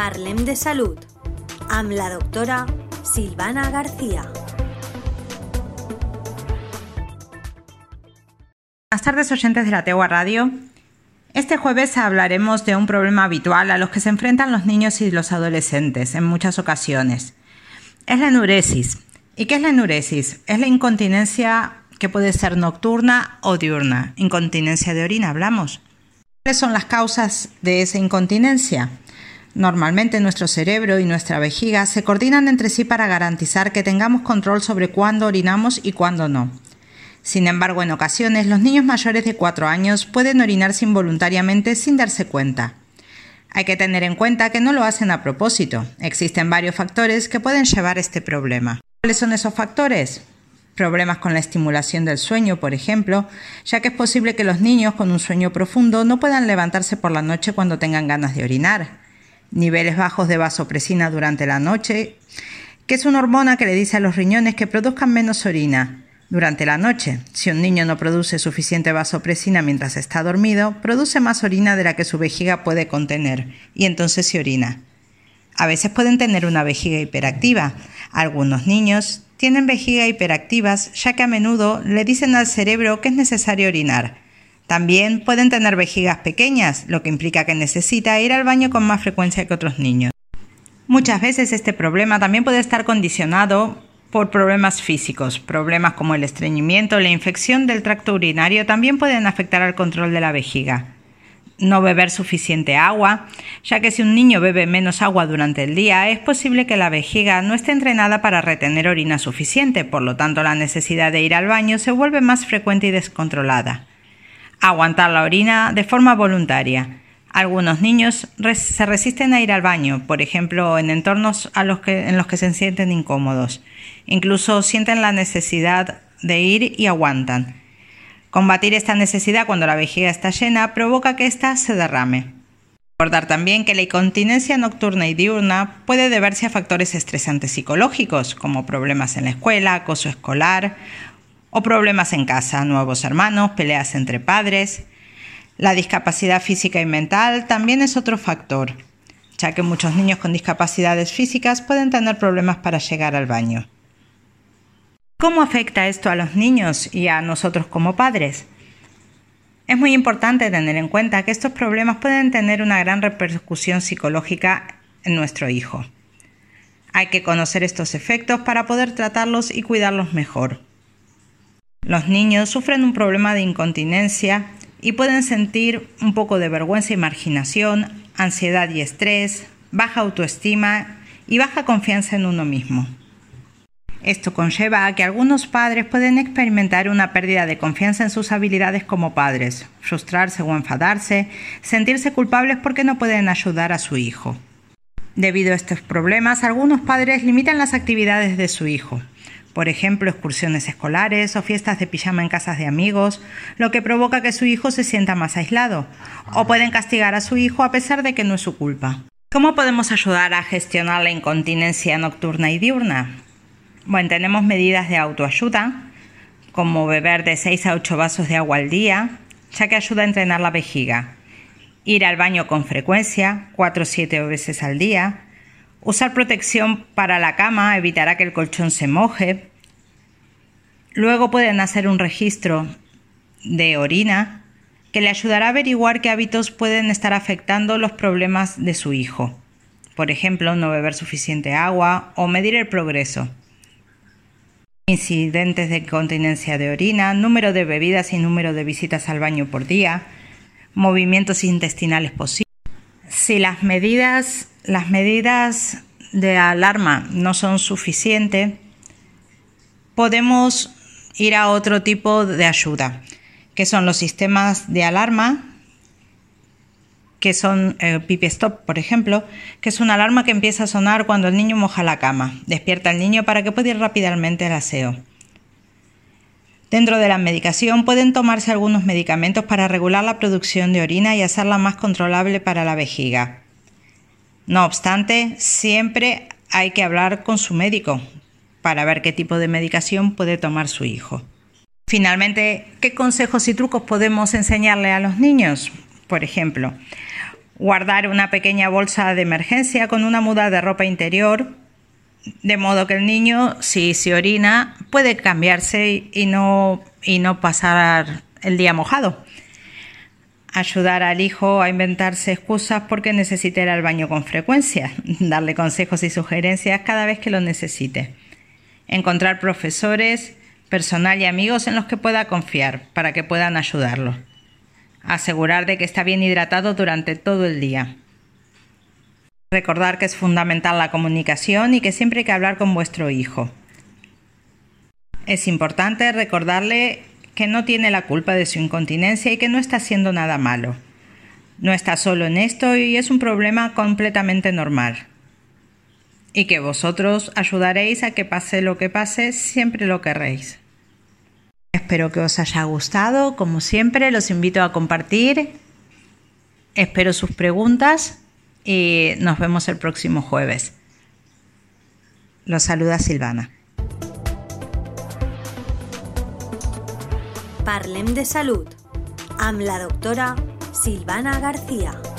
Parlem de Salud amb la doctora Silvana García. Buenas tardes oyentes de la Tegua Radio. Este jueves hablaremos de un problema habitual a los que se enfrentan los niños y los adolescentes en muchas ocasiones. Es la enuresis. ¿Y qué es la enuresis? Es la incontinencia que puede ser nocturna o diurna. Incontinencia de orina, hablamos. ¿Cuáles son las causas de esa incontinencia? Normalmente nuestro cerebro y nuestra vejiga se coordinan entre sí para garantizar que tengamos control sobre cuándo orinamos y cuándo no. Sin embargo, en ocasiones los niños mayores de 4 años pueden orinarse involuntariamente sin darse cuenta. Hay que tener en cuenta que no lo hacen a propósito. Existen varios factores que pueden llevar a este problema. ¿Cuáles son esos factores? problemas con la estimulación del sueño, por ejemplo, ya que es posible que los niños con un sueño profundo no puedan levantarse por la noche cuando tengan ganas de orinar. Niveles bajos de vasopresina durante la noche, que es una hormona que le dice a los riñones que produzcan menos orina. Durante la noche, si un niño no produce suficiente vasopresina mientras está dormido, produce más orina de la que su vejiga puede contener y entonces se orina. A veces pueden tener una vejiga hiperactiva. Algunos niños tienen vejiga hiperactivas ya que a menudo le dicen al cerebro que es necesario orinar. También pueden tener vejigas pequeñas, lo que implica que necesita ir al baño con más frecuencia que otros niños. Muchas veces este problema también puede estar condicionado por problemas físicos. Problemas como el estreñimiento o la infección del tracto urinario también pueden afectar al control de la vejiga no beber suficiente agua, ya que si un niño bebe menos agua durante el día, es posible que la vejiga no esté entrenada para retener orina suficiente, por lo tanto la necesidad de ir al baño se vuelve más frecuente y descontrolada. Aguantar la orina de forma voluntaria. Algunos niños se resisten a ir al baño, por ejemplo, en entornos en los que se sienten incómodos. Incluso sienten la necesidad de ir y aguantan. Combatir esta necesidad cuando la vejiga está llena provoca que ésta se derrame. Recordar también que la incontinencia nocturna y diurna puede deberse a factores estresantes psicológicos, como problemas en la escuela, acoso escolar o problemas en casa, nuevos hermanos, peleas entre padres. La discapacidad física y mental también es otro factor, ya que muchos niños con discapacidades físicas pueden tener problemas para llegar al baño. ¿Cómo afecta esto a los niños y a nosotros como padres? Es muy importante tener en cuenta que estos problemas pueden tener una gran repercusión psicológica en nuestro hijo. Hay que conocer estos efectos para poder tratarlos y cuidarlos mejor. Los niños sufren un problema de incontinencia y pueden sentir un poco de vergüenza y marginación, ansiedad y estrés, baja autoestima y baja confianza en uno mismo. Esto conlleva a que algunos padres pueden experimentar una pérdida de confianza en sus habilidades como padres, frustrarse o enfadarse, sentirse culpables porque no pueden ayudar a su hijo. Debido a estos problemas, algunos padres limitan las actividades de su hijo, por ejemplo, excursiones escolares o fiestas de pijama en casas de amigos, lo que provoca que su hijo se sienta más aislado, o pueden castigar a su hijo a pesar de que no es su culpa. ¿Cómo podemos ayudar a gestionar la incontinencia nocturna y diurna? Bueno, tenemos medidas de autoayuda, como beber de 6 a 8 vasos de agua al día, ya que ayuda a entrenar la vejiga. Ir al baño con frecuencia, 4 o 7 veces al día. Usar protección para la cama evitará que el colchón se moje. Luego pueden hacer un registro de orina que le ayudará a averiguar qué hábitos pueden estar afectando los problemas de su hijo. Por ejemplo, no beber suficiente agua o medir el progreso incidentes de incontinencia de orina, número de bebidas y número de visitas al baño por día, movimientos intestinales posibles. Si las medidas, las medidas de alarma no son suficientes, podemos ir a otro tipo de ayuda, que son los sistemas de alarma que son eh, pipi stop, por ejemplo, que es una alarma que empieza a sonar cuando el niño moja la cama. Despierta al niño para que pueda ir rápidamente al aseo. Dentro de la medicación pueden tomarse algunos medicamentos para regular la producción de orina y hacerla más controlable para la vejiga. No obstante, siempre hay que hablar con su médico para ver qué tipo de medicación puede tomar su hijo. Finalmente, ¿qué consejos y trucos podemos enseñarle a los niños? Por ejemplo, guardar una pequeña bolsa de emergencia con una muda de ropa interior, de modo que el niño, si se orina, puede cambiarse y no, y no pasar el día mojado. Ayudar al hijo a inventarse excusas porque necesite ir al baño con frecuencia, darle consejos y sugerencias cada vez que lo necesite. Encontrar profesores, personal y amigos en los que pueda confiar para que puedan ayudarlo. Asegurar de que está bien hidratado durante todo el día. Recordar que es fundamental la comunicación y que siempre hay que hablar con vuestro hijo. Es importante recordarle que no tiene la culpa de su incontinencia y que no está haciendo nada malo. No está solo en esto y es un problema completamente normal. Y que vosotros ayudaréis a que pase lo que pase, siempre lo querréis. Espero que os haya gustado. Como siempre, los invito a compartir. Espero sus preguntas y nos vemos el próximo jueves. Los saluda Silvana. Parlem de Salud amb la doctora Silvana García.